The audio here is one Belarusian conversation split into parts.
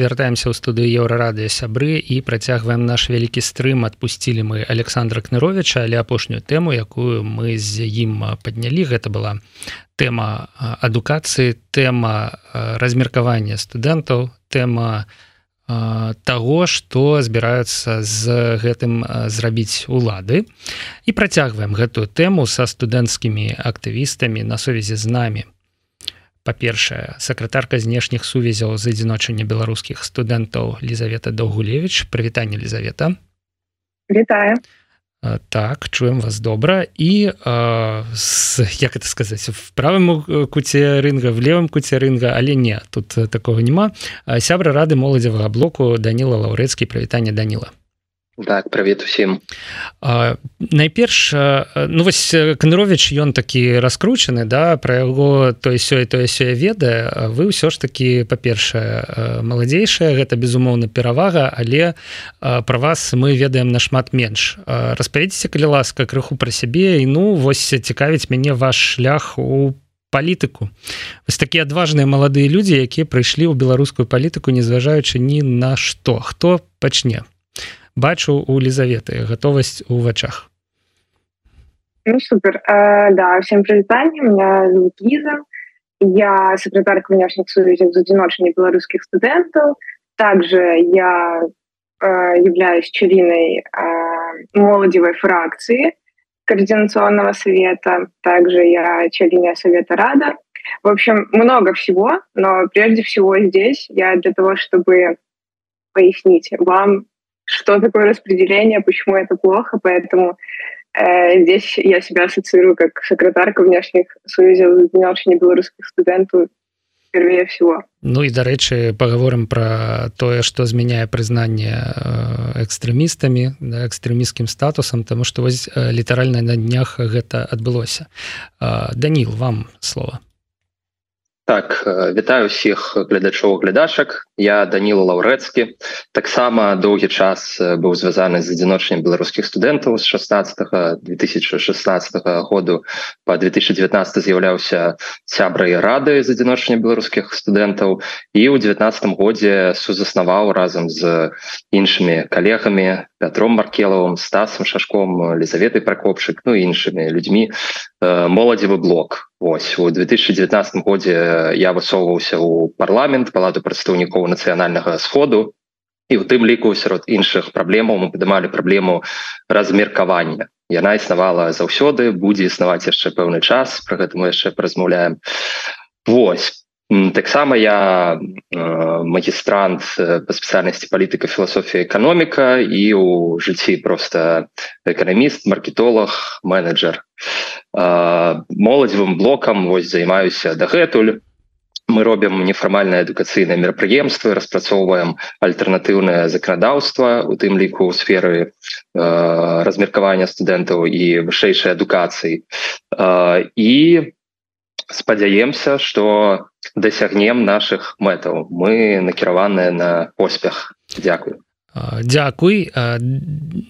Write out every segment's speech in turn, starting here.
вяртаемся ў студыю еўрарадыё сябры і працягваем наш вялікі стрым. Адпусцілі мы александра кныровича але апошнюю тэму якую мы з ім паднялі гэта была тэма адукацыі тэма размеркавання студэнтаў тэма того что збіраюцца з гэтым зрабіць улады. І працягваем гэтую тэму са студэнцкімі актывістамі на сувязі з намі па-першае сакратарка знешніх сувязяў з адзіночання беларускіх студэнтаў лізавета даўгулевич прывітанне лізавета. Вітаю. Так чуем вас добра. І з, як это сказаць в правым куце рынга в левым куце рынга але не тут такого няма. Сябра рады моладзевага блоку даніла лаўрэцкі. Прывітанне даніла так привет усім найперш ну вось канырович ён такі раскручаны да про яго той сёй тое сёе ведае вы ўсё ж таки па-першае маладзейшая гэта безумоўна перавага але про вас мы ведаем нашмат менш. Распавядзіце калі ласка крыху пра сябе і ну вось цікавіць мяне ваш шлях у палітыку. Вось такія адважныя маладыя людзі якія прыйшлі ў беларускую палітыку незважаючы ні на што. Хто пачне бачу у лізаветы готовасць у вачах. Ну, супер. А, да всем прывітанне меня зовут Лиза. Я секретарка внешних сувязей одиночения белорусских студентов. Также я э, являюсь членой э, молодевой фракции координационного совета. Также я член совета рада. В общем много всего но прежде всего здесь я для того чтобы пояснить вам что такое распределение, почему это плохо, поэтому э, здесь я себя ассоциирую как секретарка внешних союзов внешне белорусских студентов впервые всего. Ну і дарэчы паговорым пра тое што змяняе прызнанне экстрэмістамі да, экстрэміскім статусам тому што вось літаральна на днях гэта адбылося Даніл вам слова так вітаю усіх гледачоў глядашак я даніла лаўрэцкі. Таксама доўгі час быў звязаны з адзіночнымі беларускіх студэнтаў з 16 2016 году по 2019 з'яўляўся сябрай рады з адзіночня беларускіх студэнтаў. І ў 19 годзе сузаснаваў разам з іншымі калегамі пятром маркелавым стасам шашком лізаветы пракопчык ну іншымі людзьмі моладзевы блок Вось у 2019 годзе я высоўваўся ў парламент палату прадстаўнікоў нацыянальнага сходу і у тым ліку сярод іншых праблемаў мы падымалі праблему размеркавання яна існавала заўсёды будзе існаваць яшчэ пэўны час про гэта мы яшчэ паразмаўляем Вось таксама я э, магістрант па спецыяльнасці палітыка філасофія эканоміка і у жыцці просто эканаміст маркетолог менеджер. Э, моладзевым блокам вось займаюся дагэтуль. Мы робім нефармальнае адукацыйнае мерапрыемствы распрацоўваем альтэрнатыўнае заканадаўства у тым ліку ў сферы э, размеркавання студэнтаў і вышэйшай адукацыі э, і спадзяемся что дасягнем наших мэтаў мы накіраваныя на поспех. Дякую. Дякуй.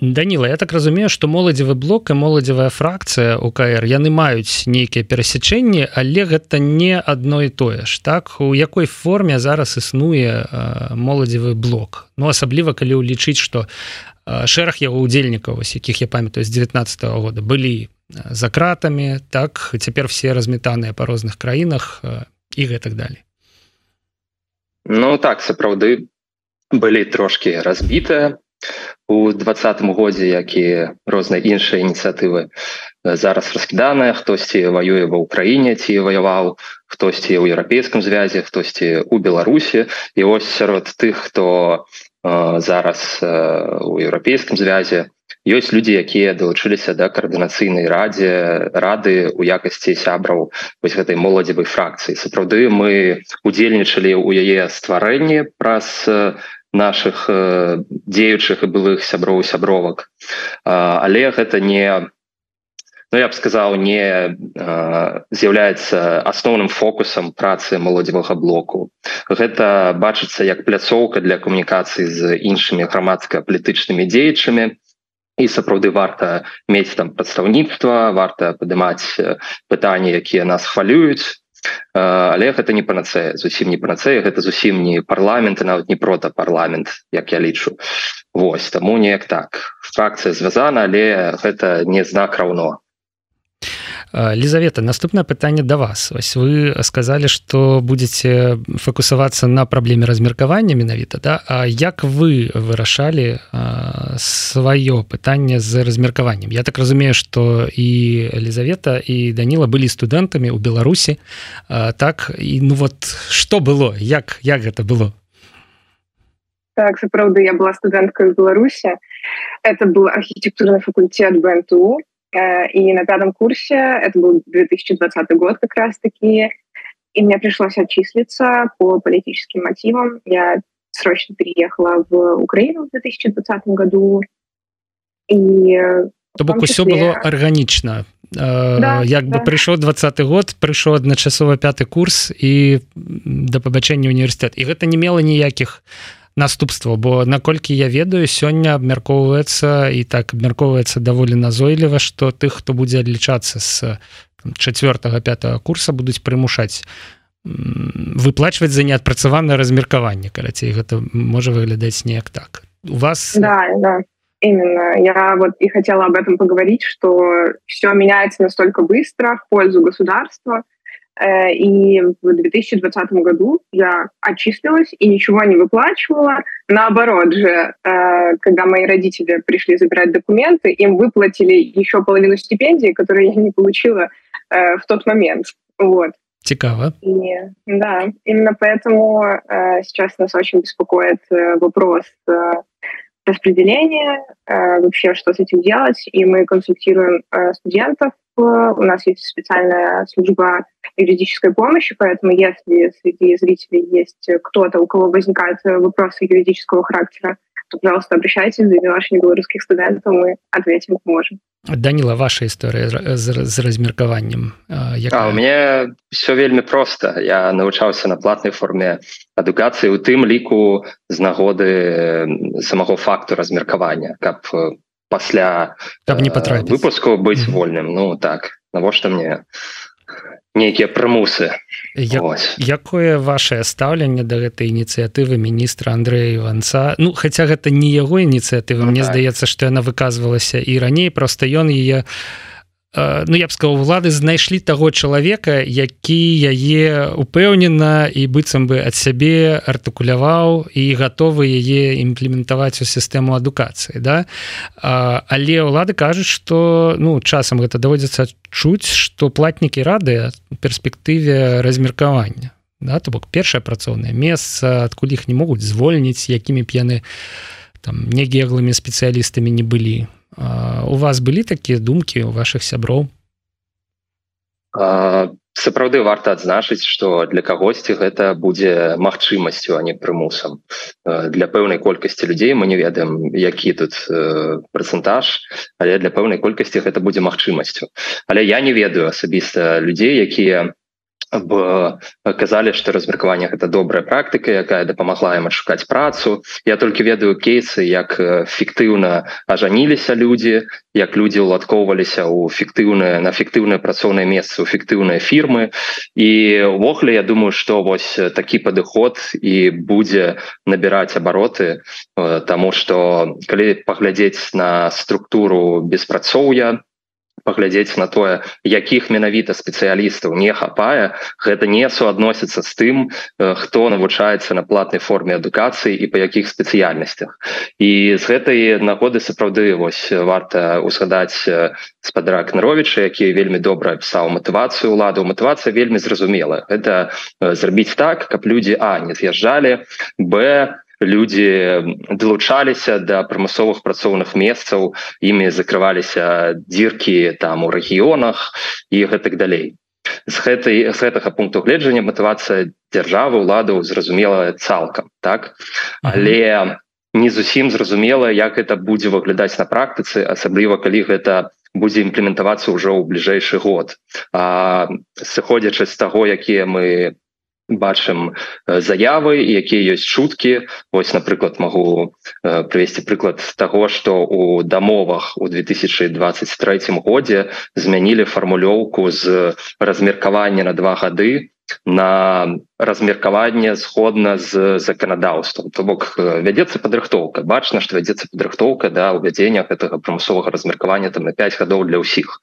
Даніла Я так разумею што моладзевы блок і моладзевая фракцыя УКР яны маюць нейкія перасячэнні але гэта не адно і тое ж так? У якой форме зараз існуе моладзевы блок? Ну асабліва калі ўлічыць што шэраг яго удзельнікаў якіх я памятаю з 19 -го года былі за кратами так цяпер все разметаныя по розных краінах і гэтак далее. Ну так сапраўды былі трошки разбітыя у двадцатым годзе які розныя іншыя ініцыятывы. Зараз раскіданыя хтосьці воюе ва ўкраіне ці ваяваў хтосьці ў еўрапейскім звязе хтосьці у беларусі. І ось сярод тых хто э, зараз э, у еўрапейскім звязе ёсць людзі якія далучыліся да каардынацыйнай радзе рады у якасці сябраў вось гэтай моладзевай фракцыі. Сапраўды мы удзельнічалі ў яе стварэнні праз наших дзеючых і былых сяброў сябровак. Але гэта не Ну, я б сказаў не з'яўляецца асноўным фокусам працы моладзевага блоку. Гэта бачыцца як пляцоўка для камунікацыі з іншымі грамадска-палітычнымі дзеячамі і сапраўды варта мець там прадстаўніцтва варта падымаць пытанні якія нас хвалююць. Але гэта не панацея зусім не панацея гэта зусім не парламент нават не прота парламент як я лічу. Вось таму неяк так. Фракцыя звязана але гэта не знак раўно Лізавета наступнае пытанне да вас. Ось вы сказалі что будете фокусавацца на праблеме размеркавання менавіта да? А як вы вырашалі сваё пытанне з размеркаваннем Я так разумею что і Лізавета і Даніла былі студэнтамі ў Беларусі так і ну вот что было? Як як гэта было? Так сапраўды я была студэнткой Беларусі это был архитектурный факультет БНТУ. Э, и на пятом курсе, это был 2020 год как раз-таки, и мне пришлось отчислиться по политическим мотивам. Я срочно переехала в Украину в 2020 году. И То бок числе... усё было арганічна да, як бы да. прыйшоў двадцаты год прыйшоў адначасова пяты курс і да пабачэння універсітэт і гэта не мела ніякіх наступства бо наколькі я ведаю сёння абмяркоўваецца і так абмяркоўваецца даволі назойліва што тых хто будзе адлічацца з четвертого пятого курса будуць прымушаць выплачваць за неадпрацаванае размеркаванне карацей гэта можа выглядаць неяк так у вас да, да. Именно. Я вот и хотела об этом поговорить, что все меняется настолько быстро в пользу государства, Э, и в 2020 году я отчислилась и ничего не выплачивала. Наоборот же, э, когда мои родители пришли забирать документы, им выплатили еще половину стипендии, которую я не получила э, в тот момент. Вот. Цікаво. И, да, именно поэтому сейчас нас очень беспокоит вопрос распределения, вообще что с этим делать, и мы консультируем студентов у нас есть специальная служба юридической помощи, поэтому если среди зрителей есть кто-то, у кого возникают вопросы юридического характера, то, пожалуйста, обращайтесь, за ваших белорусских студентов, мы ответим, поможем. Данила, ваша история с размеркованием? Якая? А, у меня все вельми просто. Я навучаўся на платной форме адукацыі у тым ліку з нагоды самого факту размеркавання, каб пасля каб не патрапіць выпуску быць mm -hmm. вольным. Ну так. Навошта мне нейкія прымусы Як, якое ваше стаўленне да гэтай ініцыятывы міністра Андрэя іванца? Ну хаця гэта не яго ініцыятыва. Ну, Мне так. здаецца што яна выказвалася і раней. Просто ён яе ну я б сказал улады знайшлі таго чалавека які яе упэўнена і быццам бы ад сябе артыкуляваў і гатовы яе імплементаваць у сістэму адукацыі да? А, але ўлады кажуць что ну часам гэта даводзіцца чуць что платнікі рады перспектыве размеркавання да? То бок першае працоўнае месца адкуль іх не могуць звольніць якімі б яны там негеглымі спецыялістамі не былі у вас былі такія думкі у ваших сяброў? Сапраўды варта адзначыць что для кагосьці гэта будзе магчымасцю а не прымусам. Для пэўнай колькасці людзей мы не ведаем які тут працэнтаж але для пэўнай колькасці гэта будзе магчымасцю. Але я не ведаю асабіста людзей якія казалі что размеркаванне гэта добрая практыка якая дапамагла ім адшукаць працу. Я толькі ведаю кейсы як фіктыўна ажаніліся людзі як людзі уладкоўваліся ў фіктыўнае на фіктыўнае працоўнае месца у фіктыўныя фірмы і увогуле я думаю что вось такі падыход і будзе набіраць абароты тому что калі паглядзець на структуру беспрацоўя паглядзець на тое якіх менавіта спецыялістаў не хапае. Гэта не суадносіцца з тым хто навучаецца на платнай форме адукацыі і па якіх спецыяльнасцях. І з гэтай нагоды сапраўды вось варта узгадаць спадара кнаровіча які вельмі добра пісаў матывацыю уладу матывацыя вельмі зразумела. Это зрабіць так каб людзі а не з'язджалі б людзі далучаліся да прамысловых працоўных месцаў імі закрываліся дзіркі там у рэгіёнах і гэтак далей. З гэтай з гэтага пункту гледжання матывацыя дзяржавы ўладаў зразумела цалкам так? Але не зусім зразумела як это будзе выглядаць на практыцы асабліва калі гэта будзе імплементавацца ўжо ў бліжэйшы год. Сыходзячы з таго якія мы бачым заявы якія ёсць шуткі ось напрыклад могу привесці прыклад того что у дамовах у 2023 годзе змянілі фармулёўку з размеркавання на два гады на размеркаванне сходна з заканадаўством то бок вядзецца падрыхтоўка. Бачна што вядзецца падрыхтоўка да ўвядзення гэтага прамысовага размеркавання там на 5 гадоў для ўсіх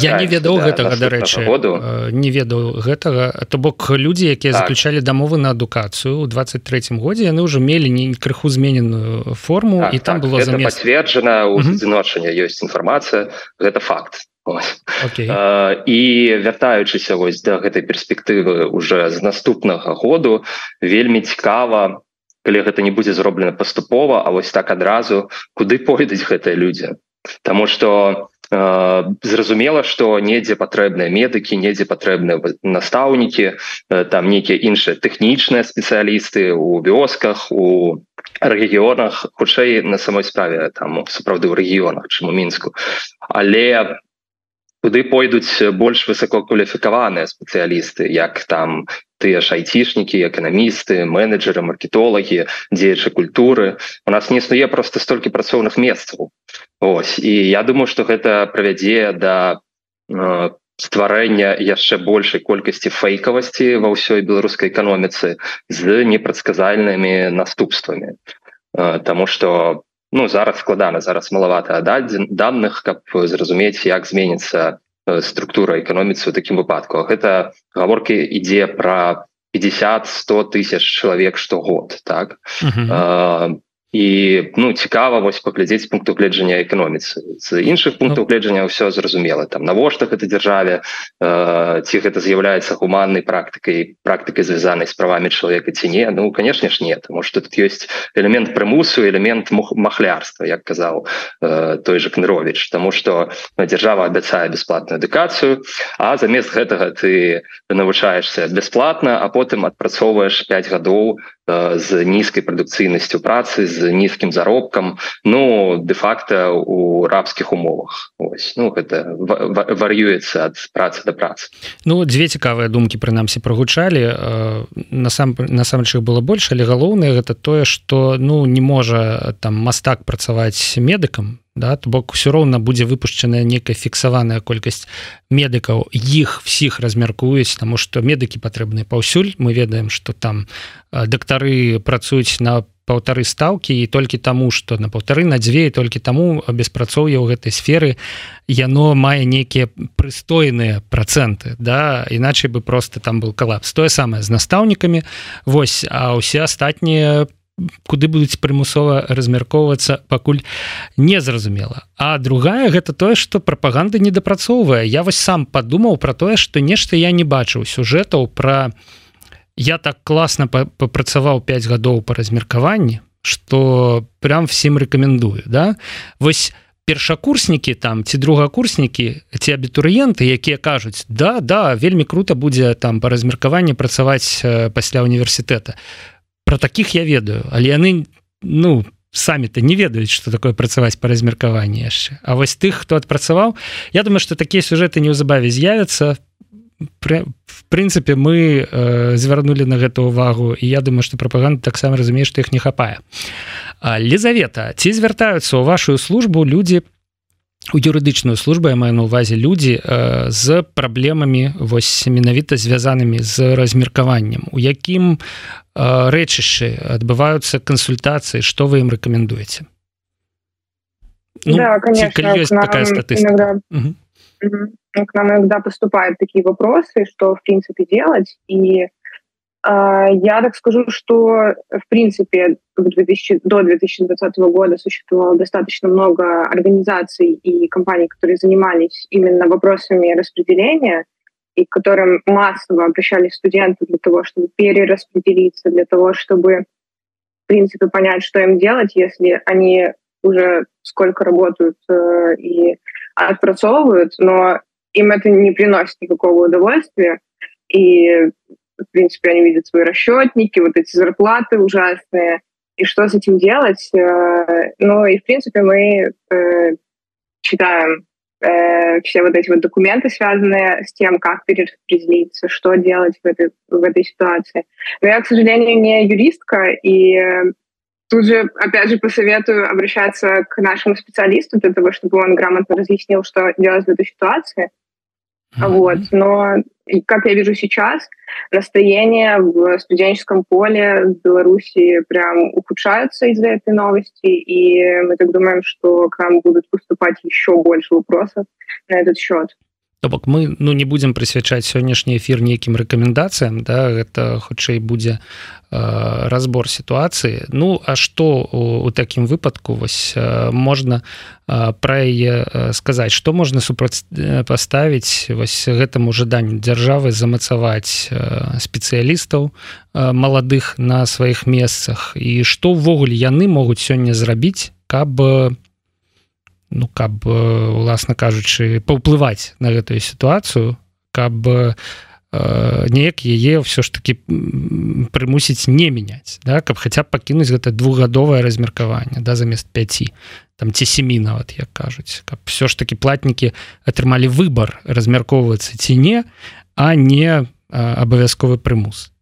я не ведаў гэтага дарэчы году не ведаў гэтага. То бок людзі якія так. заключалі дамовы на адукацыю у 23 годзе яны ўжо мелі не крыху змененую форму так, і там так, было пацверджана у адзіночання ёсць інфармацыя. Гэта факт. Okay. і вяртаючыся вось да гэтай перспектывы уже з наступнага году вельмі цікава калі гэта не будзе зроблена паступова А вось так адразу куды пойдуць гэтыя людзі? Таму что зразумела что недзе патрэбныя медыкі недзе патрэбныя настаўнікі там нейкія іншыя тэхнічныя спецыялісты у вёсках у рэгіёнах хутчэй на самой справе там сапраўды ў рэгіёнах чым у мінску. Але куды пойдуць больш высококваліфікаваныя спецыялісты як там тыя ж айцішнікі эканамісты менеджеры маркетолагі дзеячы культуры. У нас не існуе просто столькі працоўных месцаў. Ось і я думаю что гэта правядзе да э, стварэння яшчэ большай колькасці фейкавасці ва ўсёй беларускай эканоміцы з непрадказальнымі наступствамі. Э, Таму что ну зараз складана зараз малавата дадзен данных каб зразумець як зменіцца э, структура эканоміцы у такім выпадку. Гэта гаворкі ідзе про 50 100 тысяч чалавек штогод так? Uh -huh і ну цікава вось паглядзець пункту гледжання эканоміцы. З іншых пунктаў гледжання ўсё зразумела. Там навошта гэта дзяржаве э, ці гэта з'яўляецца гуманнай практыкай практыкай звязанай з правамі чалавека ці не. Ну канешне ж нет может тут ёсць элемент прымусу элемент махлярства як казаў э, той же кнырович тому что дзяржава абяцае бясплатную адукацыю а замест гэтага ты навучаешься бясплатна а потым адпрацоўваеш 5 гадоў з нізкай прадукцыйнасцю працы з нізкім заробкам ну де-факто у рабскіх умовах. Ось. Ну гэта вар'юецца ад працы да працы. Ну дзве цікавыя думкі прынамсі прагучалі. Насам насамрэч было больш але галоўнае гэта тое что ну не можа там мастак працаваць медыкам да то бок все роўна будзе выпушчаная некая фіксаваная колькасць медыкаў. Іх всіх размяркуюць тому что медыкі патрэбныя паўсюль. Мы ведаем что там дактары працуюць на паўтары стаўкі і толькі таму что на паўтары на дзве толькі таму беспрацоўе ў гэтай сферы яно мае нейкія прыстойныя проценты да. Іначай бы просто там был калапс. Тое самае з настаўнікамі. Вось а ўсе астатнія по куды будуць прымусова размяркоўвацца пакуль незразумела. А другая гэта тое что прапаганда не дапрацоўвае я вось сам подумаў про тое что нешта я не бачыў сюжэтаў про я так класна папрацаваў 5 гадоў по размеркаванні что прям всім рекомендую да? Вось першакурснікі там ці другакурснікі ці абітурыенты якія кажуць да да вельмі круто будзе там по размеркаванні працаваць пасля універсітэта про таких я ведаю але яны ну самі-то не ведаюць что такое працаваць по размеркаванні яшчэ А вось тых хто адпрацаваў Я думаю что такія сюжэты неўзабаве з'явятся. В прынцыпе мы э, звярнули на гэту увагу і я думаю что прапаганда таксама разумее что их не хапае. Лізавета ці звяртаюцца ў вашу службу людзі у юрыдычную службу я маю на увазе людзі э, з праблемамі вось менавіта звязанымі з размеркаваннем? У якім рэчышчы адбываюцца кансультацыі што вы ім рэкамендуеце ну, да, конечно, такая статыстика угу. к нам иногда поступают такие вопросы что в принципе делать. И Я так скажу, что в принципе 2000, до 2020 года существовало достаточно много организаций и компаний, которые занимались именно вопросами распределения и к которым массово обращались студенты для того, чтобы перераспределиться, для того, чтобы в принципе понять, что им делать, если они уже сколько работают э, и отпрацовывают, но им это не приносит никакого удовольствия. И в принципе, они видят свои расчетники, вот эти зарплаты ужасные, и что с этим делать. Э, ну и, в принципе, мы э, читаем э, все вот эти вот документы, связанные с тем, как перераспределиться, что делать в этой, в этой ситуации. Но я, к сожалению, не юристка, и тут же, опять же, посоветую обращаться к нашему специалисту для того, чтобы он грамотно разъяснил, что делать в этой ситуации. Mm-hmm. Вот. Но, как я вижу сейчас, настроение в студенческом поле в Беларуси прям ухудшаются из-за этой новости, и мы так думаем, что к нам будут поступать еще больше вопросов на этот счет. То бок мы ну не будзем прысвячаць сённяшні эфір нейкім рэкамендацыям да гэта хутчэй будзе э, разбор сітуацыі. Ну а што у, у такім выпадку вось э, можна э, пра яе э, сказаць? Што можна супраць э, паставіць вось гэтаму жаданню дзяржавы замацаваць э, спецыялістаў э, маладых на сваіх месцах? І што ўвогуле яны могуць сёння зрабіць каб у ну каб уласна кажучы паўплываць на гэтую сітуацыю каб э, неяк яе ўсё ж таки прымусіць не мяняць да каб хаця б пакінуць гэта двухгадовае размеркаванне да замест 5 там ці семі нават як кажуць каб все ж таки платнікі атрымалі выбор размяркоўвацца ці не а не абавязковы прымус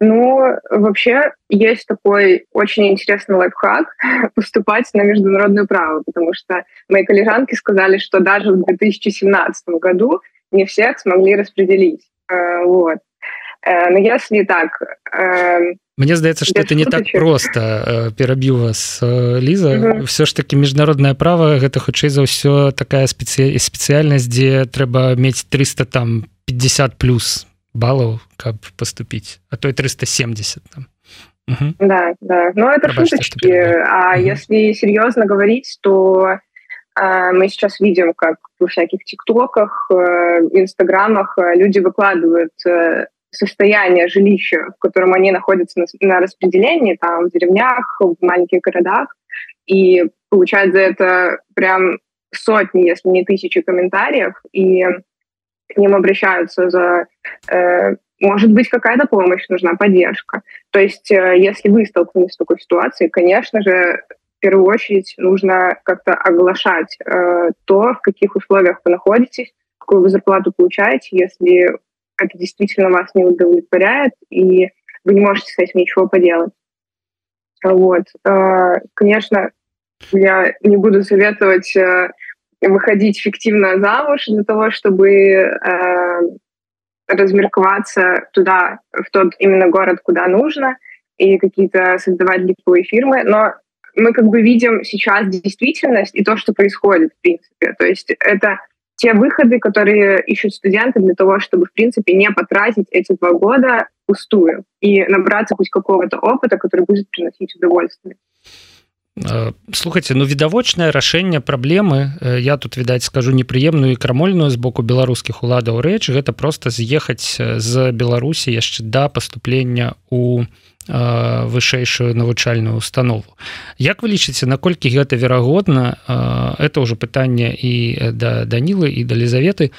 Ну, вообще, есть такой очень интересный лайфхак поступать на международное право, потому что мои коллежанки сказали, что даже в 2017 году не всех смогли распределить. Э, вот. Э, но если так... Эм, Мне здаецца, что это не так просто э, перабіў вас Ліза угу. все ж таки міжнароднае право гэта хутчэй за ўсё такая спецыя спецыяльнасць дзе трэба мець 300 там 50 плюс баллов каб поступить. А то и 370 там. Угу. да да. Но это Пробачьте, шуточки. а угу. если серьезно говорить то а, мы сейчас видим как во всяких тиктоках э, инстаграмах э, люди выкладывают э, состояние жилища в котором они находятся на, на распределении там в деревнях в маленьких городах. И получают за это прям сотни если не тысячи комментариев. И к ним обращаются за, э, может быть, какая-то помощь нужна, поддержка. То есть, э, если вы столкнулись с такой ситуацией, конечно же, в первую очередь нужно как-то оглашать э, то, в каких условиях вы находитесь, какую вы зарплату получаете, если это действительно вас не удовлетворяет, и вы не можете с этим ничего поделать. Вот. Конечно, я не буду советовать выходить фиктивно замуж для того, чтобы э, размерковаться туда, в тот именно город, куда нужно, и какие-то создавать липовые фирмы. Но мы как бы видим сейчас действительность и то, что происходит, в принципе. То есть это те выходы, которые ищут студенты для того, чтобы, в принципе, не потратить эти два года пустую и набраться хоть какого-то опыта, который будет приносить удовольствие. Э, слухайте ну відавочнае рашэнне праблемы э, я тут відаць скажу непрыемную і крамольную з боку беларускіх уладаў рэч гэта просто з'ехаць э, з беларусі яшчэ да паступлення у вышэйшую навучальную установу. Як вы лічыце наколькі гэта верагодна? Это ўжо пытанне і да данілы і да лізаветы.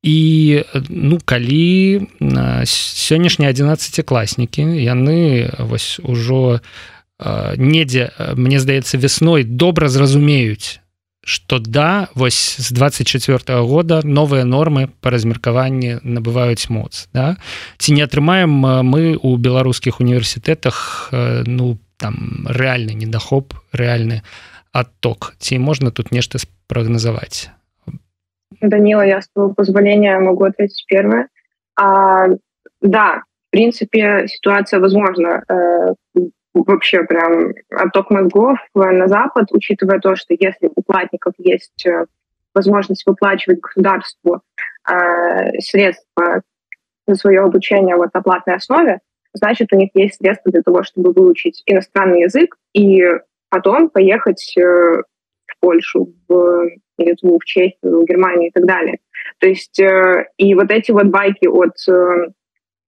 І ну калі сённяшнія 11 класнікі яны вось ужо у недзе мне здаецца вясной добра зразумеюць что да вось з 24 -го года новыя нормы по размеркаванні набываюць моц да? Ці не атрымаем мы у беларускіх універсітэтах ну там рэальны недахоп рэальны отток. Ці можна тут нешта спрагназаваць? Данила я с позволения могу ответить первое. А, да в принципе ситуация возможно э, вообще прям отток мозгов на Запад, учитывая то, что если у платников есть э, возможность выплачивать государству э, средства за свое обучение вот на платной основе, значит, у них есть средства для того, чтобы выучить иностранный язык и потом поехать э, в Польшу, в Литву, в Чехию, в Германию и так далее. То есть э, и вот эти вот байки от э,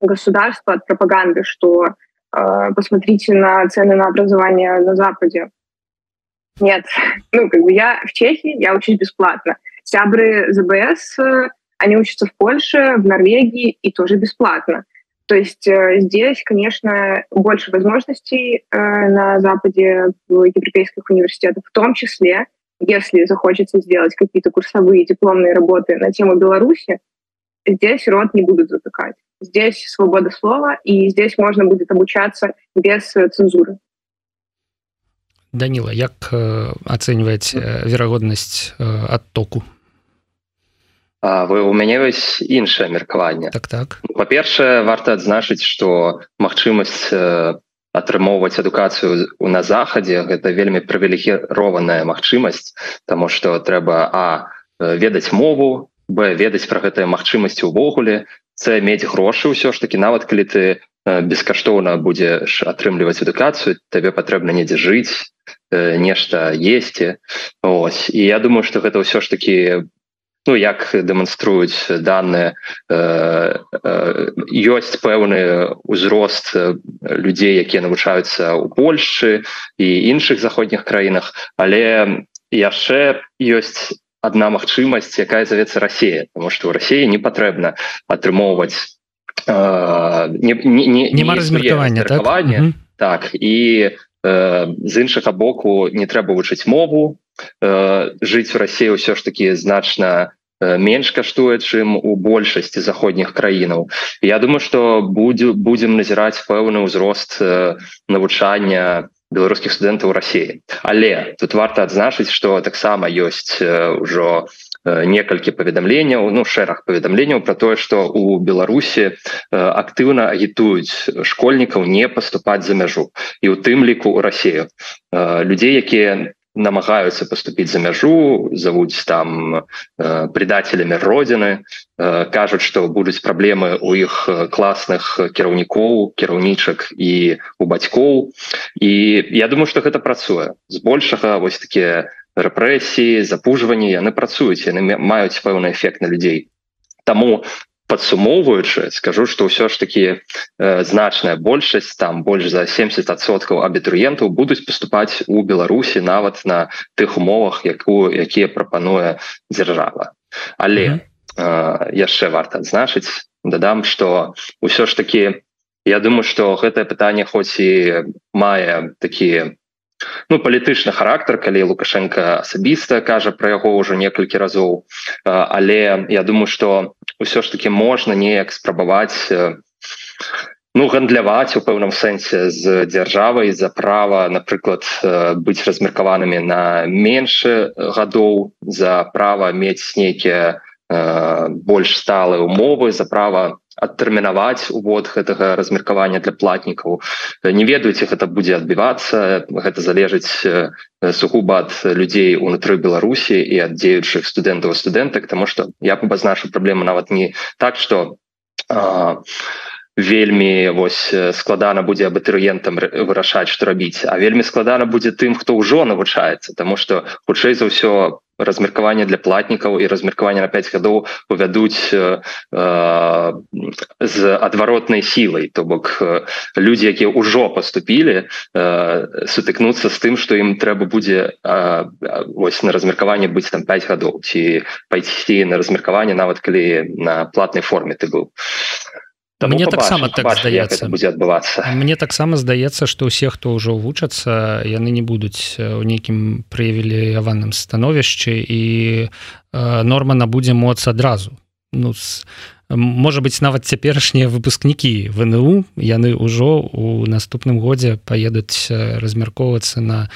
государства, от пропаганды, что посмотрите на цены на образование на Западе. Нет, ну, как бы я в Чехии, я учусь бесплатно. Сябры ЗБС, э, они учатся в Польше, в Норвегии и тоже бесплатно. То есть э, здесь, конечно, больше возможностей на Западе в европейских университетах, в том числе если захочется сделать какие-то курсовые дипломные работы на тему Беларуси, здесь рот не будут затыкать. Здесь свобода слова, и здесь можно будет обучаться без цензуры. Данила, як э, оценивать э, верагоднасць э, оттоку? вы у мяне вось іншае меркаванне так так па-першае варта адзначыць што магчымасць атрымоўваць адукацыю на захадзе гэта вельмі прывілегіраваная магчымасць тому что трэба а ведаць мову б ведаць пра гэтыя магчымасці увогуле це мець грошы ўсё ж таки нават калі ты бескаштоўна будзеш атрымліваць адукацыю табе патрэбна недзе жыць нешта есці ось і я думаю что гэта ўсё ж таки ну як дэманструюць данные ёсць пэўны узрост людзей якія навучаюцца ў Польшчы і іншых заходніх краінах але яшчэ ёсць одна магчымасць якая завецца Росія потому что Росіі не патрэбна атрымоўваць нема размеркавання так? так і з іншага боку не трэба вучыць мову. Жыць у Росіі ўсё ж таки значна менш каштуе чым у большасці заходніх краінаў. Я думаю что будзе будзем назіраць пэўны ўзрост навучання беларускіх студэнтаў Росіі але тут варта адзначыць что таксама ёсць ўжо некалькі паведамленняў ну шэраг паведамленняў про тое что у Беларусі актыўна агітуюць школьнікаў не паступаць за мяжу і у тым ліку у Росію людзей якія намагаюцца поступіць за мяжу завуць там э, предателями родины э, кажуць что будуць праблемы у іх класных кіраўнікоў кіраўнічак і у бацькоў. І я думаю что гэта працуе. Збольшага вось такія рэпрэсіі запужванні яны працуюць яны маюць пэўны эфект на людзей. Таму падсумоўваючы скажу что ўсё ж таки э, значная большасць там больш за 70соткаў абітурыентаў будуць поступаць у Беларусі нават на тых умовах якую якія прапануе дзяржава але mm -hmm. э, яшчэ варта адзначыць дадам что ўсё ж таки я думаю что гэтае пытанне хоць і мае такія ну палітычны характар калі лукашенко асабіста кажа про яго ўжо некалькі разоў. Але я думаю что ўсё ж таки можна неяк спрабаваць ну гандляваць у пэўным сэнсе з дзяржавай за права напрыклад быць размеркаванымі на меншы гадоў за права мець нейкія больш сталыя умовы за права адтэрмінаваць увод гэтага размеркавання для платнікаў. Не ведаюце гэта будзе адбівацца. Гэта залежыць сугуба ад людзей унутры беларусі і ад дзеючых студэнтаў студэнтак тому что я абазначу праблему нават не так что а, вельмі вось складана будзе абітурыентам вырашаць што рабіць. А вельмі складана будзе тым хто ўжо навучаецца тому что хутчэй за ўсё размеркаванне для платнікаў і размеркаванне на 5 гадоў увядуць э, з адваротнай сілай. То бок людзі якія ўжо поступілі э, сутыкнуцца з тым што ім трэба будзе э, вось на размеркаванне быць там 5 гадоў ці пайсці на размеркаванне нават калі на платнай форме ты быў. а Таму мне таксама так здаецца будзе адбывацца мне таксама здаецца што ўсе хто ўжо вучацца яны не будуць у нейкім прывілеяваным становішчы і э, норма набудзе моц адразу ну с можа быть нават цяперашнія выпускнікі вНУ яны ўжо у наступным годзе поедуць размяркоўвацца на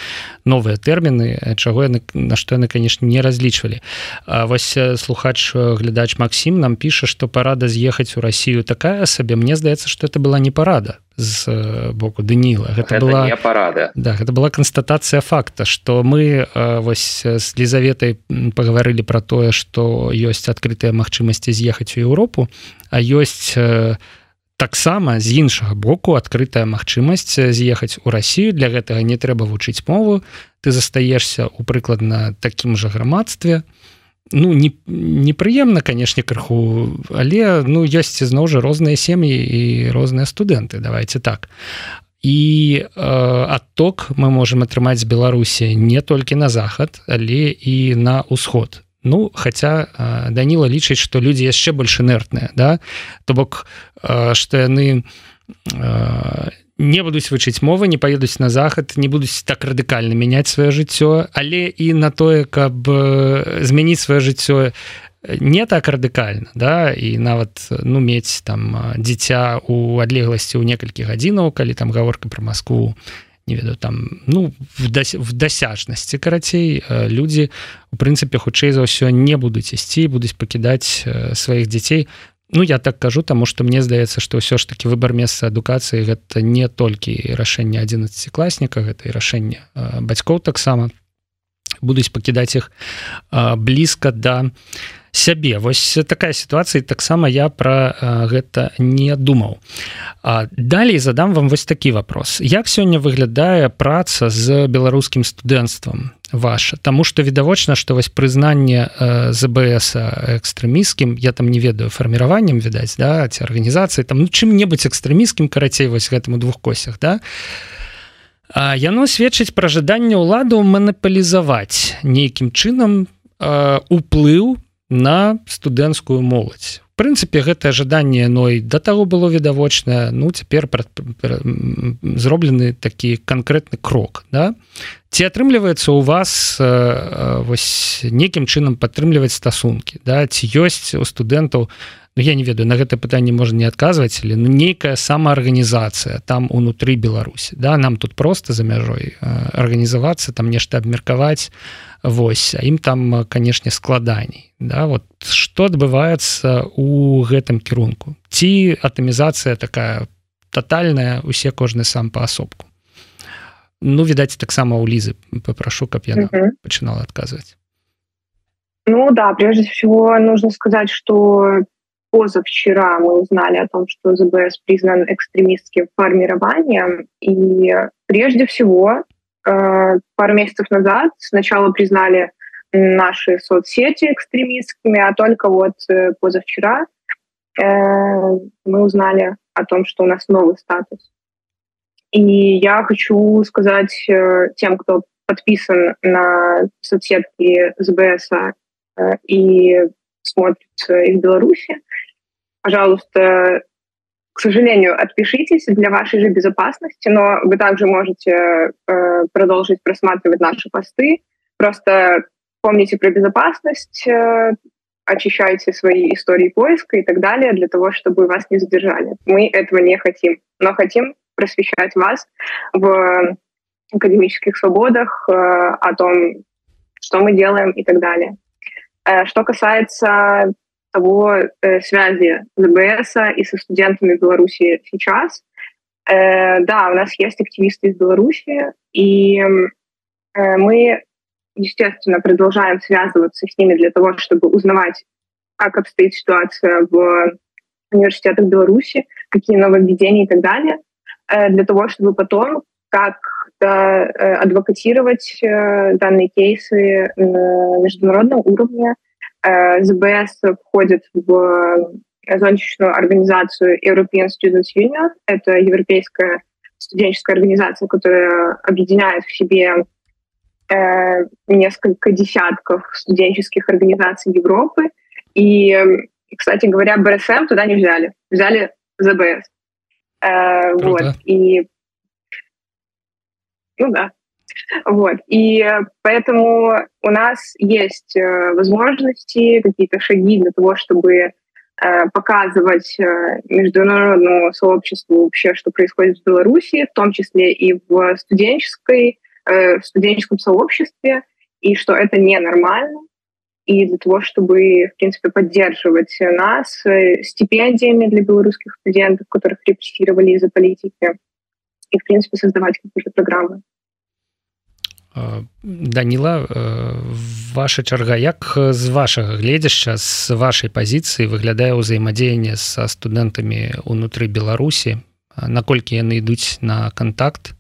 новыя тэрміны чаго яны на што яны конечно не разлічвалі. Вось слухач глядач Макссім нам піша что парада з'ехаць у Россию такая сабе. Мне здаецца что это была не парада з боку Даніла. Гэта, гэта была парада. Да гэта была констатацыя факта что мы вось з лізаветай пагаварылі про тое что ёсць адкрытыя магчымасці з'ехаць у Еўропу а ёсць таксама з іншага боку адкрытая магчымасць з'ехаць у Росію для гэтага не трэба вучыць мову. Ты застаешься у прыкладна такім жа грамадстве. то ну не непрыемна канешне крыху але ну ёсць зноў жа розныя сем'і і розныя студэнты давайте так. І э, адток мы можемм атрымаць з беларусі не толькі на захад але і на ўсход ну хотя э, даніла лічыць что людзі яшчэ больш інертныя да? То бок э, что яны не не будуць вычыць мовы не паедуць на захад не будуць так радыкальна мяняць сваё жыццё але і на тое каб змяніць сваё жыццё не так радыкальна да і нават ну мець там дзіця у адлегласці ў некалькі гадзінаў калі там гаворка про Москву не ведаю там ну в дасяжнасці карацей людзі у прынцыпе хутчэй за ўсё не будуць ісці будуць пакідаць сваіх дзяцей Ну я так кажу тому что мне здаецца что ўсё ж таки выбор месца адукацыі гэта не толькі рашэнне 11 класніка гэта і рашэнне бацькоў таксама будуць пакідаць іх блізка да сябе. Вось такая сітуацыя таксама я про гэта не думаў. Далей задам вам вось такі вопрос. Як сёння выглядае праца з беларускім студэнцтвам ваша? Таму что відавочна что вось прызнанне э, збс экстрэміскім я там не ведаю фарміраваннем відаць да ці арганізацыі там ну, чым-небудзь экстрэміскім карацей вось гэтым у двух косях да? А, яно сведчыць пра жаданне ўладу манапалізаваць нейкім чынам э, уплыў на студэнцкую моладзь. Прынцыпе гэтае жаданне ной да таго было відавочна ну цяпер зроблены такі канкрэтны крок да? Ці атрымліваецца у вас вось некім чынам падтрымліваць стасункі да? Ці ёсць у студэнтаў Ну, я не ведаю на гэта пытанне можна не адказваць але ну, нейкая самаарганізацыя там унутры беларусі да? Нам тут просто за мяжой арганізавацца там нешта абмеркаваць Вось а ім там канешне складаней да? Вот что адбываецца у гэтым кірунку? Ці атамізацыя такая тотальная усе кожны сам паасобку? Ну відаць таксама у лізы попрошу каб я пачынала адказваць. Ну да прежде всего нужно сказать что позавчера мы узнали о том что збс признан экстремистским формированием и прежде всего пару месяцев назад сначала признали наши соцсети экстремистскими, а только вот э, позавчера э, мы узнали о том, что у нас новый статус. И я хочу сказать тем, кто подписан на соцсетки СБС и смотрит из Беларуси, пожалуйста, к сожалению, отпишитесь для вашей же безопасности, но вы также можете э, продолжить просматривать наши посты. Просто помните про безопасность, э, очищайте свои истории поиска и так далее для того, чтобы вас не задержали. Мы этого не хотим, но хотим просвещать вас в академических свободах, э, о том, что мы делаем и так далее. Э, что касается того э, связи ЗБС и со студентами Беларуси сейчас. Э, да, у нас есть активисты из Беларуси, и э, мы, естественно, продолжаем связываться с ними для того, чтобы узнавать, как обстоит ситуация в университетах Беларуси, какие нововведения и так далее, э, для того, чтобы потом как э, адвокатировать э, данные кейсы на международном уровне, Э, ЗБС входит в э, зонтичную организацию European Students Union. Это европейская студенческая организация, которая объединяет в себе э, несколько десятков студенческих организаций Европы. И, кстати говоря, БРСМ туда не взяли. Взяли ЗБС. Э, вот. И ну да. Вот. И поэтому у нас есть э, возможности, какие-то шаги для того, чтобы э, показывать э, международному сообществу вообще, что происходит в Беларуси, в том числе и в студенческой, в студенческом сообществе, и что это ненормально. И для того, чтобы, в принципе, поддерживать нас стипендиями для белорусских студентов, которых репрессировали из-за политики, и, в принципе, создавать какие-то программы. Даніла ваша чарга як з вашага гледзяшча з вашай пазіцыі выглядае ўзаемадзеянне са студэнтамі унутры беларусі? Наколькі яны ідуць на контакт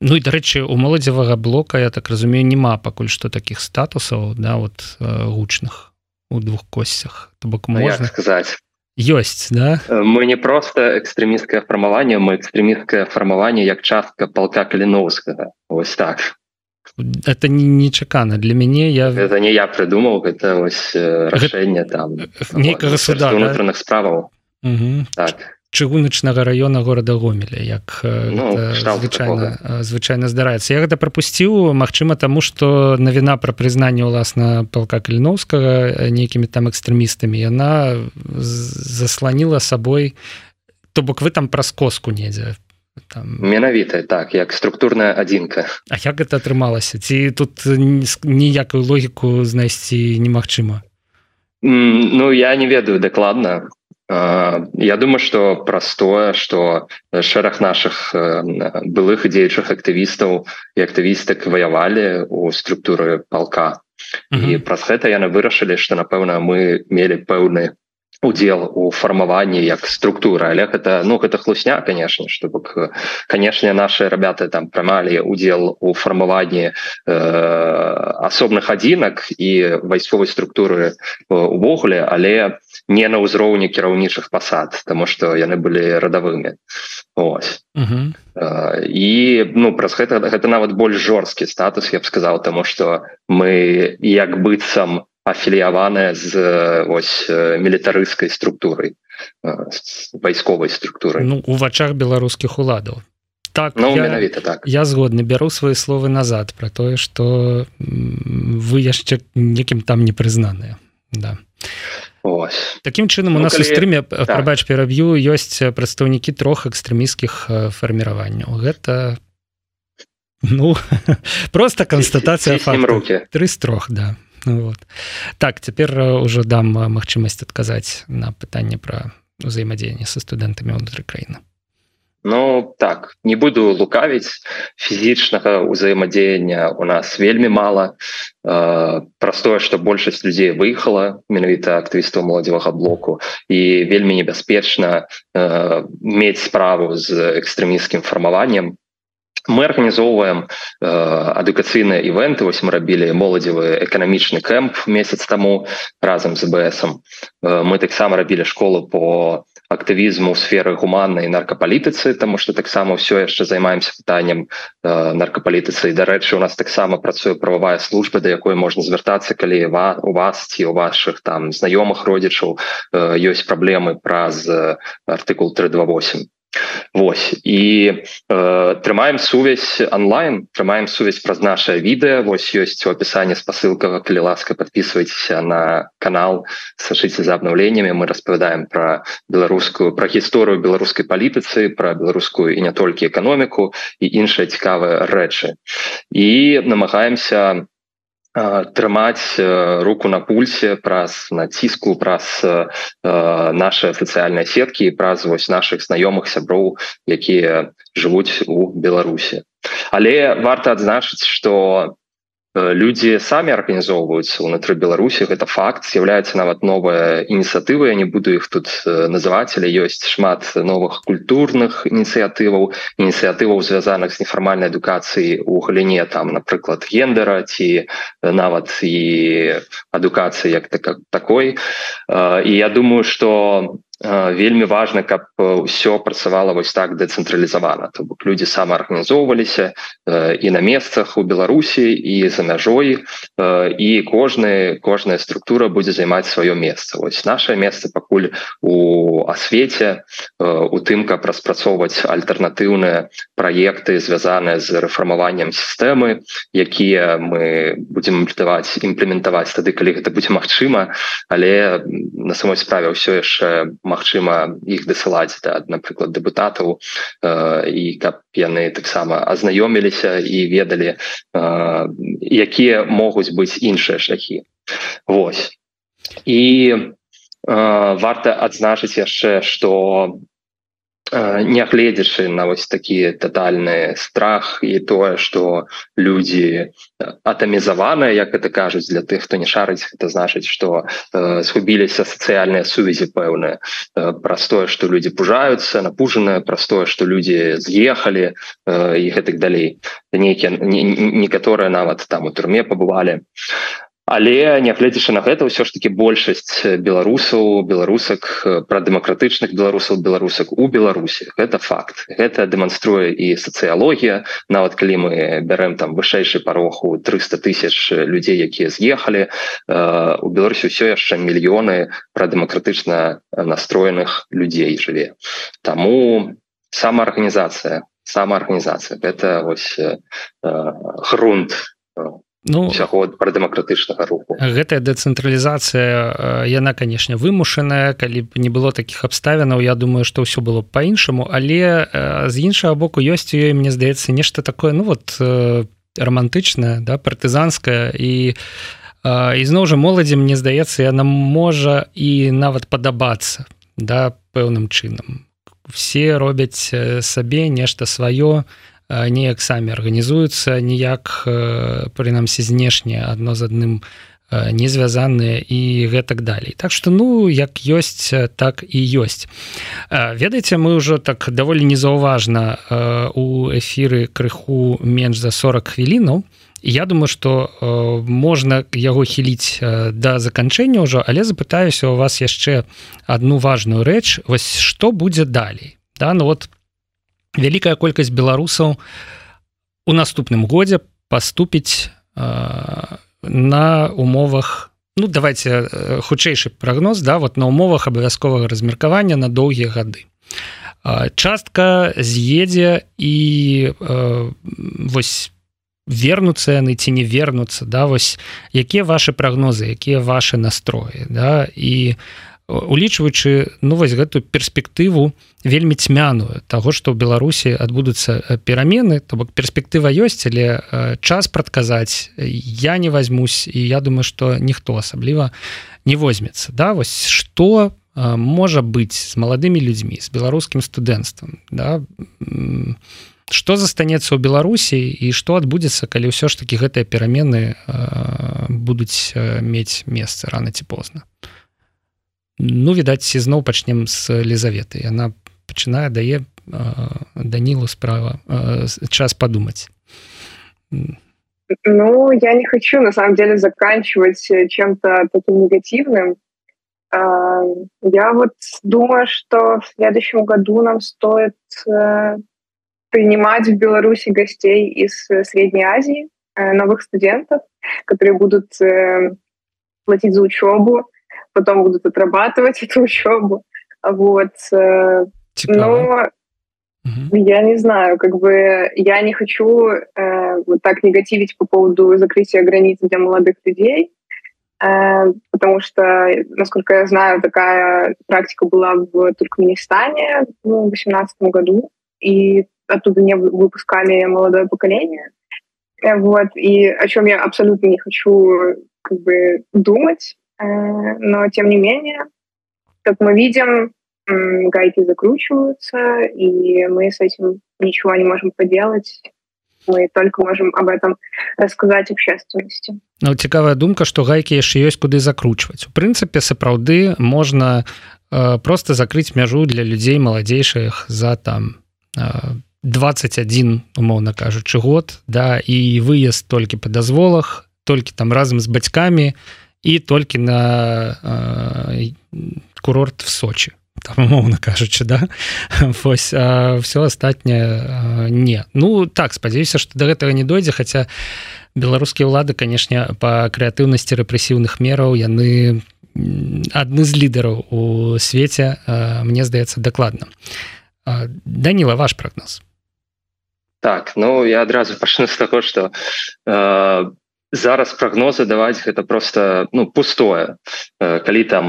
Ну і дарэчы у моладзевага блока я так разумею няма пакуль што таких статусаў да вот гучных у двух косцях. То бок ну, можна? сказаць? Ёсць да? Мы не просто экстрэмісткае фармаванне мы экстрэмісткае фармаванне як частка полка каліновскага. Ось так это нечакана для мяне я это не я придумал это ось рашэнне там нейкага суда унутраных справаў так. Чыгуначнага района города гомеля як ну, звычайна звычайна здараецца я гэта прапусціў Мачыма таму что навіна пра прызнанне ўласна палка каліновскага нейкімі там экстрэмістамі яна засланіла сабой то бок вы там праз коску недзе там... менавіта так як структурная адзінка. А як гэта атрымалася? Ці тут ніякую логіку знайсці немагчыма? Ну я не ведаю дакладна. Я думаю что простое что шэраг наших былых дзеючых актывістаў і актывістак ваявалі у структуры полка mm -hmm. і праз гэта яны вырашылі что напэўна мы мелі пэўны удел у фармаванні як структура але это ну гэта хлусня конечно чтобы конечно наши ребята там прымалі удел у фармаванні э, асобных адзінак і вайсковай структуры увогуле але не на ўзроўні кіраўнічых пасад тому что яны былі радавымі ось uh -huh. э, і ну праз гэта гэта нават больш жорсткі статус я б сказал тому что мы як быццам у афіліяваная з ось мілітарыскай структурай вайсковай структуры ну у вачах беларускіх уладаў. Так ну, я, так. я згодны бяру свои словы назад про тое что вы яшчэ некім там не прызнаныя. Да. Ось. таким чынам у ну, нас калі... у стрыме так. прабач пераб'ю ёсць прадстаўнікі трох экстрэміскіх фарміраванняў. Гэта ну просто констатацыя руки три з трох да вот. так цяпер ўжо дам магчымасць адказаць на пытанне пра ўзаемадзеянне са студэнтамі ўнутры краіны Ну так не буду лукавіць фізічнага ўзаемадзеяння у нас вельмі мала э, простое што большасць людзей выехала менавіта актывістаў моладзевага блоку і вельмі небяспечна э, мець справу з экстрэміскім фармаваннем мы арганізоўваем э, адукацыйныя івенты вось мы рабілі моладзевы эканамічны кэмп месяц таму разам з бсом э, мы таксама рабілі школу по актывізму сферы гуманнай наркапалітыцы тому что таксама ўсё яшчэ займаемся пытаннем э, наркапалітыцы дарэчы у нас таксама працуе прававая служба да якой можна звяртацца калі ва у вас ці у ваших там знаёмых родзічаў э, ёсць праблемы праз э, артыкул 328 Вось і э, трымаем сувязь онлайн трымаем сувязь праз наше відэо вось ёсць у опісанні спасылкага калі ласка подписывайтеся на канал сашыце за обнаўленнями мы распавядаем про беларускую про гісторыю беларускай палітыцы про беларускую і не толькі эканоміку і іншыя цікавыя рэчы. І намагаемся трымаць руку на пульсе праз націску праз э, наши сацыяльныя сеткі праз вось наших знаёмых сяброў якія жывуць у беларусі але варта адзначыць что Э, люди самі арганізоўваюцца ўнутры беларусі гэта факт з'яўляецца нават новая ініцыятыва я не буду их тут э, называть але ёсць шмат новых культурных ініцыятываў ініцыятываў звязаных з нефармальнай адукацыі у галіне там напрыклад гендера ці э, нават і адукацыі як так такой. І я думаю что вельмі важно каб ўсё працавала вось так дэцэнтралізавана. То бок людзі самаарганізоўваліся і на месцах у беларусі і за мяжой і кожны кожная структура будзе займаць сваё месца. Ось наше месца пакуль у асвеце у тым каб распрацоўваць альтэрнатыўныя праекты звязаныя з рэфармаваннем сістэмы якія мы будзем імпляваць імплементаваць тады калі гэта будзе магчыма. Але на самой справе ўсё яшчэ Мачыма іх дасылаць да, напрыклад дэпутатаў э, і каб яны таксама азнаёміліся і ведалі э, якія могуць быць іншыя шляхі. Вось. І э, варта адзначыць яшчэ што нягледзячы на вось такі тотальны страх і тое что люди атамізаваныя як это кажуць для тых хто не шарыць это значыць что э, згубіліся сацыяльныя сувязі пэўныя э, простое что люди пужаюцца напужанае простое что люди з'ехалі э, і гэтых далей нейкія некаторыя нават там у турме пабывалі але нягледзячы на гэта ўсё ж таки большасць беларусаў беларусак пра дэмакратычных беларусаў беларусак у беларусі. Гэта факт. Гэта дэманструе і сацыялогія. Нават калі мы бярэм там вышэйшы пароху 300 тысяч людзей якія з'ехалі у беларусі ўсё яшчэ мільёны пра дэмакратычна настроеных людзей жыве. Таму самаарганізацыя самаарганізацыя это вось грунт у ну ход пра дэмакратычнага руху. гэтая дэцэнтралізацыя яна канешне вымушаная. Калі б не было таких абставінаў Я думаю что ўсё было по-іншаму але з іншага боку ёсць ёй мне здаецца нешта такое ну вот романтычная да партызанская і ізноў жа моладзі мне здаецца яна можа і нават падабацца да пэўным чынам. Все робяць сабе нешта сваё неяк самі арганізуюцца ніяк прынамсі знешне адно з адным не звязаныя і гэтак далей. Так что ну як ёсць так і ёсць. Ведаеце мы ўжо так даволі незаўважна у эфіры крыху менш за 40 хвілінаў. Я думаю что можна яго хіліць да заканчэння ўжо але запытаюся у вас яшчэ одну важную рэч. Вось что будзе далей? Да ну вот вялікая колькасць беларусаў у наступным годзе паступіць э, на умовах ну давайте хутчэйшы прогноз да вот на умовах абавязковага размеркавання на доўгія гады. Частка з'едзе і э, вось вернуцца яны ці не вернуцца да вось якія ваши прогнозы якія ваши настроі да і у улічваючы ну вось гэтую перспектыву вельмі цьмяную того что ў беларусі адбудуцца э, перамены то бок перспектыва ёсць але э, час прадказаць я не возьмусь і я думаю что ніхто асабліва не возьмецца. Да вось что э, можа быць з маладымі людзьмі з беларускім студэнцтвам да? Что застанецца ў беларусі і что адбудзецца калі ўсё ж таки гэтыя перамены будуць мець месца рано ці позна ну відаць ізноў пачнем з лізаветы яна пачынае дае данілу справа час подумать ну я не хочу на самом деле заканчивать чем-то таким негативным я вот думаю что в следующем году нам стоит принимать в беларуси гостей из средней азии новых студентов которые будут платить за учебу и потом будут отрабатывать эту учебу. Вот. Э, но угу. я не знаю, как бы я не хочу э, вот так негативить по поводу закрытия границ для молодых людей, э, потому что, насколько я знаю, такая практика была в Туркменистане ну, в 2018 году, и оттуда не выпускали молодое поколение. Э, вот. И о чем я абсолютно не хочу как бы думать, но тем не менее, как мы видим, гайки закручиваются, и мы с этим ничего не можем поделать. Мы только можем об этом рассказать общественности. Ну, цікавая думка, што гайкі яшчэ ёсць куды закручваць. У прынцыпе, сапраўды можна э, просто закрыць мяжу для людзей маладзейшых за там э, 21 умоўна кажучы год да і выезд толькі па дазволах, толькі там разам з бацькамі, і толькі на э, курорт в Сочи. Умоўно кажучы да? Вось все астатняе не. Ну так спадзяюся что до гэтага не дойдзе хотя беларускія ўлады канешне по крэатыўнасці рэпрэсіўных мераў яны адны з лідараў у свеце мне здаецца дакладна даніла ваш прогноз. Так ну я адразу пачну з таго что э, зараз прогнозы даваць гэта просто ну пустое. Калі там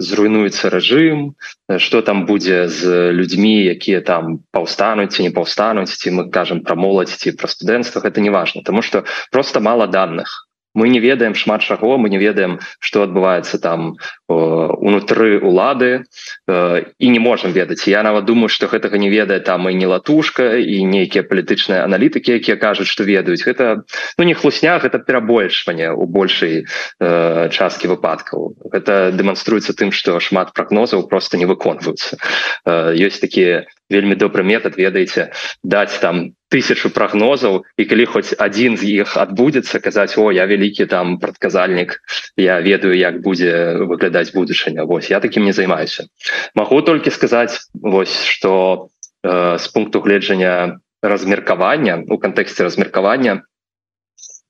зруйнуецца рэжым что там будзе з людзьмі якія там паўстануць ці не паўстануць ці мы кажам пра моладзь ці пра студэнцтва это не важно тому что просто мало данных мы не ведаем шмат чаго мы не ведаем что адбываецца там унутры улады і не можем ведаць. Я нават думаю что гэтага не ведае там і не латушка і нейкія палітычныя аналітыкі якія кажуць что ведаюць. Гэта ну не хлуснях это перабольшванне у большай э, часткі выпадкаў. Это дэманструецца тым что шмат прогнозаў просто не выконваюцца. Ёсць такія вельмі добры метод ведаеце даць там тысячу прогнозаў і калі хоць один з іх адбудзецца казаць о я вялікі там прадказальнік я ведаю як будзе выглядаць будучыня Вось я таким не займаюся могу толькі сказаць вось что э, з пункту гледжання размеркавання у кантэксце размеркавання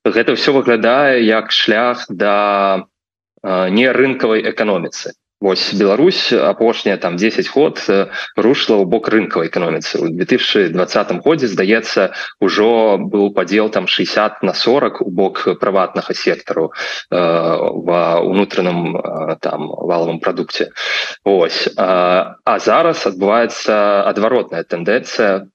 гэта все выглядае як шлях да э, не рынкавай эканоміцы Вось Беларусь апошняя там 10 год рушла ў бок рынкавай эканоміцы. У 2020 годзе здаецца ўжо быў падзел там 60 на 40 у бок прыватнага сектару э, ва унутраным э, там валовым прадукце. Ось э, а зараз адбываецца адваротная тэндэнцыя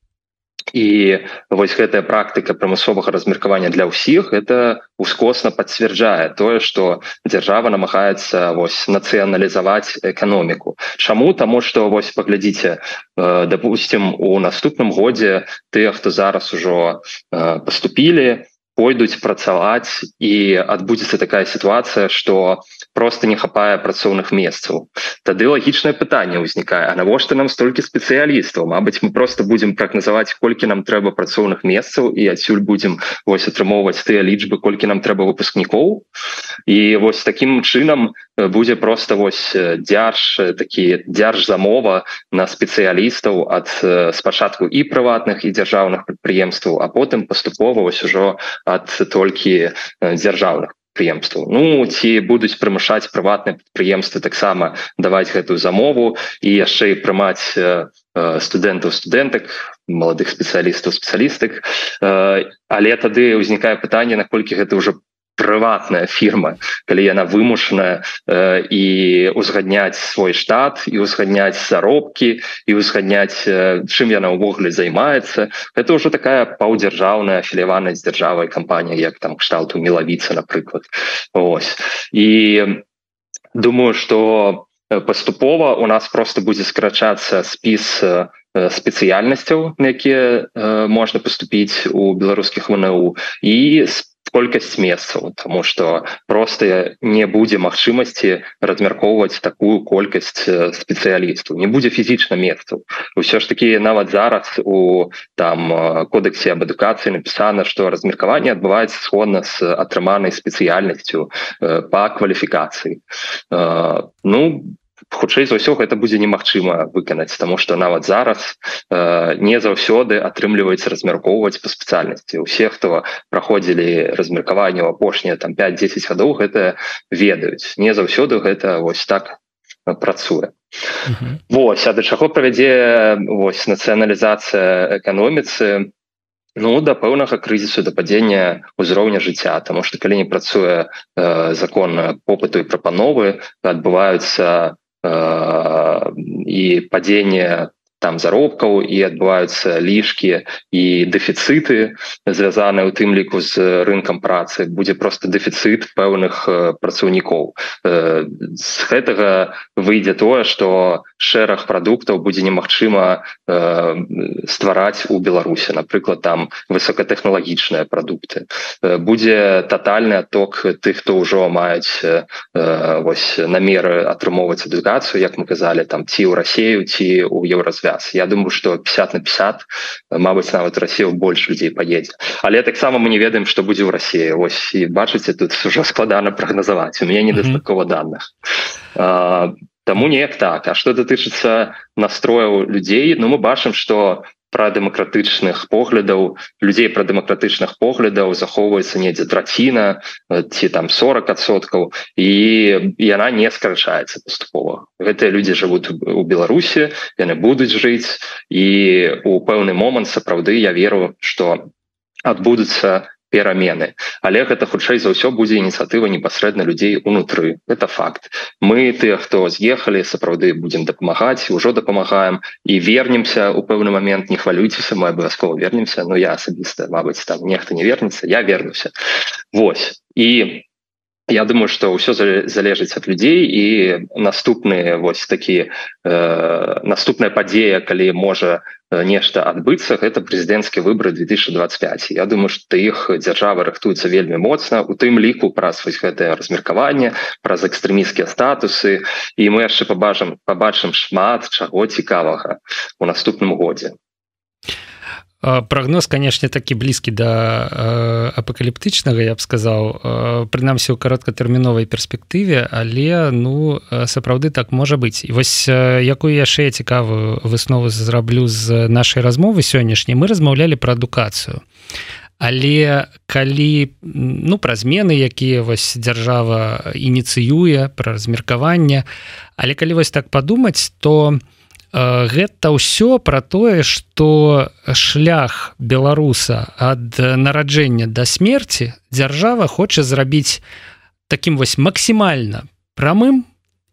і вось гэтая практыка прамысловага размеркавання для ўсіх это ускосна пацвярджае тое что дзяржава намагаецца вось нацыяналізаваць эканоміку. Чаму? Таму что вось паглядзіце э, допустим у наступным годзе тыя хто зараз ужо э, поступілі пойдуць працаваць і адбудзецца такая сітуацыя что просто не хапае працоўных месцаў. Тады лагічнае пытанне ўзнікае А навошта нам столькі спецыялістаў? Мабыць мы просто будемм прагназаваць колькі нам трэба працоўных месцаў і адсюль будзем вось атрымоўваць тыя лічбы колькі нам трэба выпускнікоў. І вось таким чынам будзе просто вось дзярж такі дзярж замова на спецыялістаў ад спачатку і прыватных і дзяржаўных прадпрыемстваў а потым паступова вось ужо ад толькі дзяржаўных прадпрыемстваў Ну ці будуць прымушаць прыватныя прадпрыемствы таксама даваць гэтую замову і яшчэ і прымаць студэнтаў студэнтак маладых спецыялістаў спецыялістык але тады ўзнікае пытанне наколькі гэта ўжо прыватная фірма калі яна вымушаная э, і узгадняць свой штат і узгадняць заробкі і узгадняць э, чым яна ўвогуле займаецца. Это ўжо такая паўдзяржаўная афіляванасць дзяржавай кампанія як там кшталту мелавіца напрыклад. Ось. І думаю что паступова у нас просто будзе скарачацца спіс э, спецыяльнасцяў на якія э, можна паступіць у беларускіх вНУ і с колькасць месцаў тому что просто не будзе магчымасці размяркоўваць такую колькасць спецыялістаў не будзе фізічна месцаў ўсё ж таки нават зараз у там кодексе об адукацыі напісана что размеркаванне адбываецца сходна с атрыманай спецыяльнасцю по кваліфікацыі ну хутчэй за ўсё гэта будзе немагчыма выканаць тому что нават зараз э, не заўсёды атрымліваецца размяркоўваць по спецыяльнасці. Усе хто праходзілі размеркаванне у апошнія там 5-10 гадоў гэта ведаюць. Не заўсёды гэта вось так працуе. Mm -hmm. Вось а да чаго правядзе вось нацыяналізацыя эканоміцы? Ну да пэўнага крызісу да падзення ўзроўня жыцця тому что калі не працуе э, закон попыту і прапановы адбываюцца і падзенне там заробкаў і адбываюцца лішкі і дэфіцыты звязаныя ў тым ліку з рынкам працы. Будзе просто дэфіцыт пэўных працаўнікоў. З гэтага выйдзе тое что шэраг прадуктаў будзе немагчыма ствараць у беларусе напрыклад там высокатэхналагічныя прадукты. Будзе тотальны отток тых хто ўжо маюць вось намеры атрымоўваць адукацыю як мы казалі там ці ў рассею ці ў еўразвяз. Я думаю что 50 на 50 Мабыць нават Россию больше людей поедзе але таксама мы не ведаем что будзе в России Вось і бачыце тут уже складана прогнозаваць у меня недостаткова данных Таму неяк так. А что датычыцца настрояў людзей Ну мы бачым что пра дэмакратычных поглядаў людзей пра дэмакратычных поглядаў захоўваецца недзе траціна ці там 40соткаў і яна не скарачаецца паступова. Гэтыя людзі жывуць у беларусі яны будуць жыць і у пэўны момант сапраўды я веру что адбудуцца перамены. Але гэта хутчэй за ўсё будзе ініцыятыва непасрэдна людзей унутры. Это факт. Мы тыя хто з'ехалі сапраўды будемм дапамагаць ўжо дапамагаем. І вернемся у пэўны момент не хвалюйцеся мы абавязкова вернемся. Но я асабіста Мабыць там нехта не вернется я вернуся. Вось. І Я думаю что ўсё залежыць ад людзей і наступныя вось такі э, наступная падзея калі можа нешта адбыцца гэта прэзідэнцкі выбор 2025 Я думаю что іх дзяржава рыхтуецца вельмі моцна у тым ліку праз вось гэтае размеркаванне праз экстрэміскія статусы і мы яшчэ пабачым побачым шмат чаго цікавага у наступным годзе прогноз канешне такі блізкі да апакаліптычнага я б сказаў прынамсі ў кароткатэрміновай перспектыве але ну сапраўды так можа быць. І вось якую яшчэ цікавую выснову зраблю з нашай размовы сённяшняй мы размаўлялі пра адукацыю. Але калі ну пра змены якія вось дзяржава ініцыюе пра размеркаванне але калі вось так падумаць то Э, гэта ўсё про тое что шлях беларуса ад нараджэння до смерти дзяржава хоча зрабіць таким вось максімальна прамым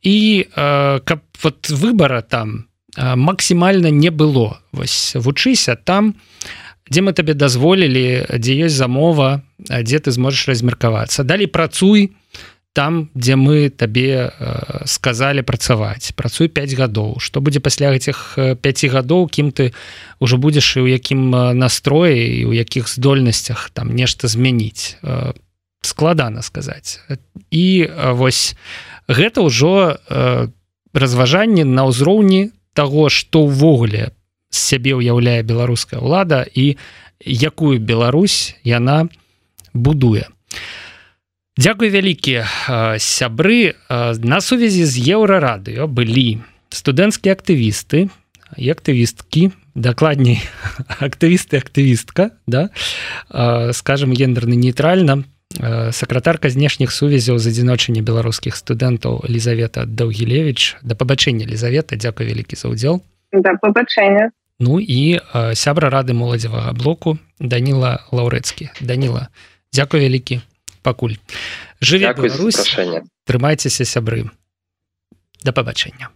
і э, каб вот выбора там э, максімальна не было. Вось вучыся там дзе мы табе дазволілі дзе ёсць замова дзе ты зможаш размеркавацца. Далей працуй то там дзе мы табе э, сказали працаваць. Працуй 5 гадоў. Что будзе пасля этих 5 гадоў кім ты уже будзеш і у якім настроі і у якіх здольнасцях там нешта змяніць. Э, складана сказаць. І э, вось гэта ўжо разважанне на ўзроўні того что ўвогуле сябе ўяўляе беларуская ўлада і якую Беларусь яна будуе. а Дякуй вялікі сябры. На сувязі з еўрарадыё былі студэнцкія актывісты і актывісткі дакладней актывісты актывістка да? Скажем гендерны нейтральна сакратарка знешніх сувязяў з адзіночання беларускіх студэнтаў Лізавета Даўгілевич да пабачэння Лізавета Дякуй вялікі за ўдзел. Да пабачэння. Ну і сябра рады моладзевага блоку Даніла лаўрэцкі. Даніла Дякуй вялікі пакуль. Жыве трымайцеся сябры. Да пабачэння